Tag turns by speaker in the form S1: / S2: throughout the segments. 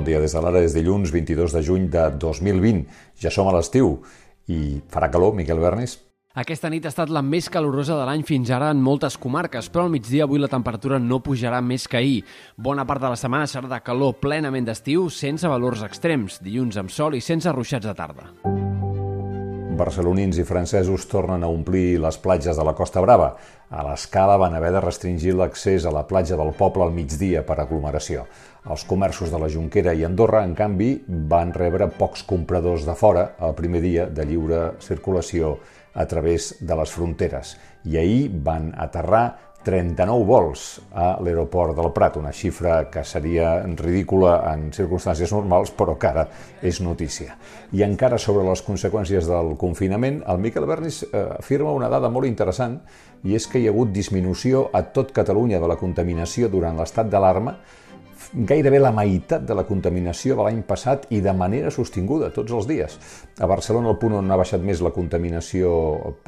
S1: Bon dia des de l'ara, és dilluns 22 de juny de 2020. Ja som a l'estiu i farà calor, Miquel Bernis?
S2: Aquesta nit ha estat la més calorosa de l'any fins ara en moltes comarques, però al migdia avui la temperatura no pujarà més que ahir. Bona part de la setmana serà de calor plenament d'estiu, sense valors extrems, dilluns amb sol i sense ruixats de tarda
S1: barcelonins i francesos tornen a omplir les platges de la Costa Brava. A l'escala van haver de restringir l'accés a la platja del poble al migdia per aglomeració. Els comerços de la Junquera i Andorra, en canvi, van rebre pocs compradors de fora el primer dia de lliure circulació a través de les fronteres. I ahir van aterrar 39 vols a l'aeroport del Prat, una xifra que seria ridícula en circumstàncies normals, però que ara és notícia. I encara sobre les conseqüències del confinament, el Miquel Bernis eh, afirma una dada molt interessant, i és que hi ha hagut disminució a tot Catalunya de la contaminació durant l'estat d'alarma, gairebé la meitat de la contaminació de l'any passat i de manera sostinguda tots els dies. A Barcelona el punt on ha baixat més la contaminació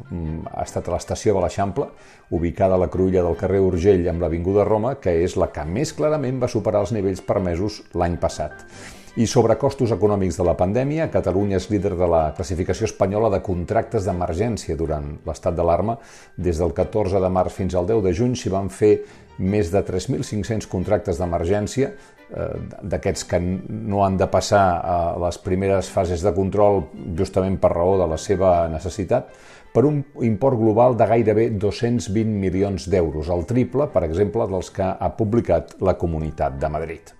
S1: mm, ha estat a l'estació de l'Eixample, ubicada a la cruïlla del carrer Urgell amb l'Avinguda Roma, que és la que més clarament va superar els nivells permesos l'any passat. I sobre costos econòmics de la pandèmia, Catalunya és líder de la classificació espanyola de contractes d'emergència durant l'estat d'alarma. Des del 14 de març fins al 10 de juny s'hi van fer més de 3.500 contractes d'emergència, eh, d'aquests que no han de passar a les primeres fases de control justament per raó de la seva necessitat, per un import global de gairebé 220 milions d'euros, el triple, per exemple, dels que ha publicat la Comunitat de Madrid.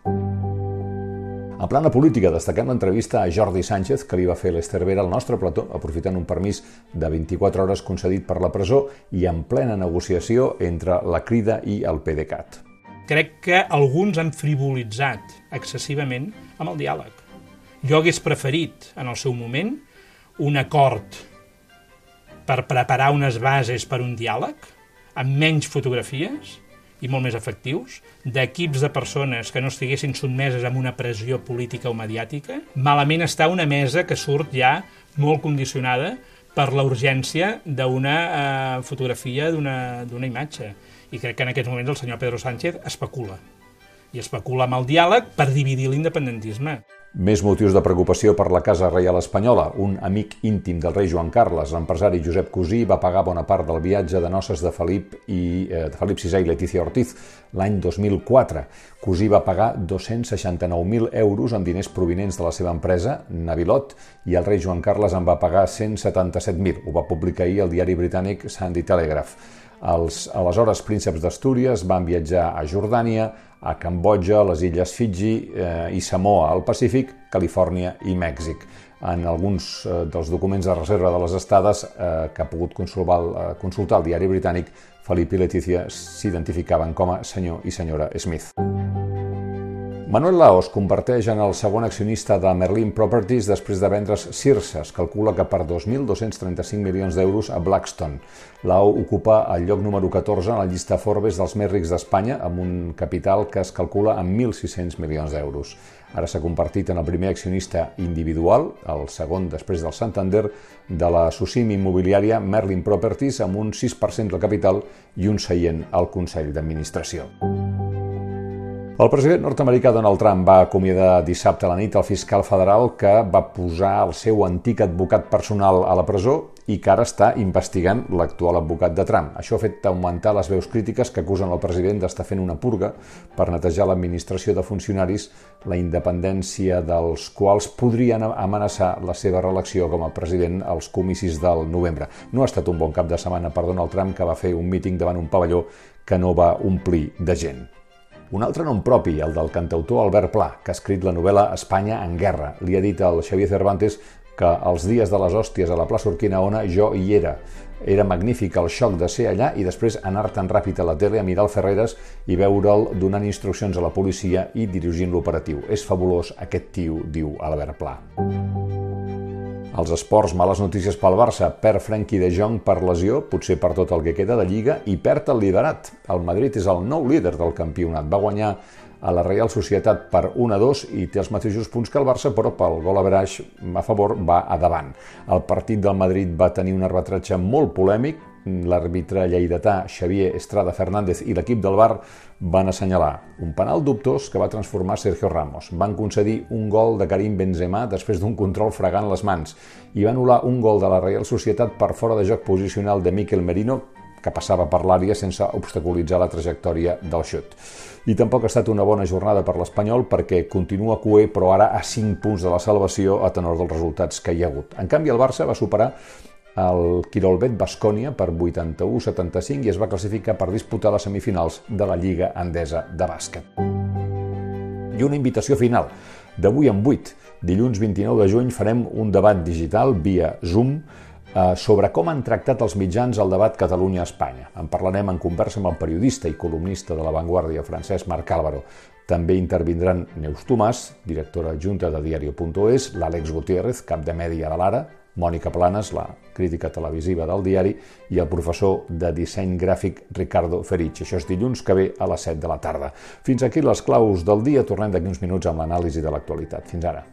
S1: En plana política, destaquem l'entrevista a Jordi Sánchez que li va fer l'Ester Vera al nostre plató, aprofitant un permís de 24 hores concedit per la presó i en plena negociació entre la Crida i el PDeCAT.
S3: Crec que alguns han frivolitzat excessivament amb el diàleg. Jo hagués preferit, en el seu moment, un acord per preparar unes bases per un diàleg, amb menys fotografies, i molt més efectius, d'equips de persones que no estiguessin sotmeses a una pressió política o mediàtica, malament està una mesa que surt ja molt condicionada per la urgència d'una eh, fotografia d'una imatge. I crec que en aquests moments el senyor Pedro Sánchez especula. I especula amb el diàleg per dividir l'independentisme.
S1: Més motius de preocupació per la Casa Reial Espanyola. Un amic íntim del rei Joan Carles, l'empresari Josep Cosí, va pagar bona part del viatge de noces de Felip, i, eh, de Felip VI i Letícia Ortiz l'any 2004. Cosí va pagar 269.000 euros en diners provinents de la seva empresa, Navilot, i el rei Joan Carles en va pagar 177.000. Ho va publicar ahir el diari britànic Sunday Telegraph. Els aleshores prínceps d'Astúries van viatjar a Jordània, a Cambodja, les illes Fiji eh, i Samoa al Pacífic, Califòrnia i Mèxic. En alguns eh, dels documents de reserva de les estades eh, que ha pogut consultar, eh, consultar el diari britànic, Felip i Letícia s'identificaven com a senyor i senyora Smith. Manuel Laos converteix en el segon accionista de Merlin Properties després de vendre's Circe. Es calcula que per 2.235 milions d'euros a Blackstone. Lao ocupa el lloc número 14 en la llista Forbes dels més rics d'Espanya amb un capital que es calcula en 1.600 milions d'euros. Ara s'ha convertit en el primer accionista individual, el segon després del Santander, de la Susim immobiliària Merlin Properties amb un 6% del capital i un seient al Consell d'Administració. El president nord-americà Donald Trump va acomiadar dissabte a la nit el fiscal federal que va posar el seu antic advocat personal a la presó i que ara està investigant l'actual advocat de Trump. Això ha fet augmentar les veus crítiques que acusen el president d'estar fent una purga per netejar l'administració de funcionaris, la independència dels quals podrien amenaçar la seva reelecció com a president als comicis del novembre. No ha estat un bon cap de setmana per Donald Trump, que va fer un míting davant un pavelló que no va omplir de gent. Un altre nom propi, el del cantautor Albert Pla, que ha escrit la novel·la Espanya en guerra. Li ha dit al Xavier Cervantes que els dies de les hòsties a la plaça Urquinaona jo hi era. Era magnífic el xoc de ser allà i després anar tan ràpid a la tele a mirar el Ferreres i veure'l donant instruccions a la policia i dirigint l'operatiu. És fabulós aquest tio, diu Albert Pla. Els esports, males notícies pel Barça. Perd Frenkie de Jong per lesió, potser per tot el que queda de Lliga, i perd el liderat. El Madrid és el nou líder del campionat. Va guanyar a la Real Societat per 1 a 2 i té els mateixos punts que el Barça, però pel gol a veraix a favor va a davant. El partit del Madrid va tenir un arbitratge molt polèmic, l'àrbitre lleidatà Xavier Estrada Fernández i l'equip del Bar van assenyalar un penal dubtós que va transformar Sergio Ramos. Van concedir un gol de Karim Benzema després d'un control fregant les mans i va anul·lar un gol de la Real Societat per fora de joc posicional de Miquel Merino que passava per l'àrea sense obstaculitzar la trajectòria del xut. I tampoc ha estat una bona jornada per l'Espanyol perquè continua cué, però ara a 5 punts de la salvació a tenor dels resultats que hi ha hagut. En canvi, el Barça va superar el Quirolbet Bascònia per 81-75 i es va classificar per disputar les semifinals de la Lliga Endesa de Bàsquet. I una invitació final. D'avui en 8, dilluns 29 de juny, farem un debat digital via Zoom eh, sobre com han tractat els mitjans el debat Catalunya-Espanya. En parlarem en conversa amb el periodista i columnista de La Vanguardia, Francesc Marc Álvaro. També intervindran Neus Tomàs, directora adjunta de Diario.es, l'Àlex Gutiérrez, cap de mèdia de l'Ara, Mònica Planes, la crítica televisiva del diari, i el professor de disseny gràfic Ricardo Ferich. Això és dilluns que ve a les 7 de la tarda. Fins aquí les claus del dia. Tornem d'aquí uns minuts amb l'anàlisi de l'actualitat. Fins ara.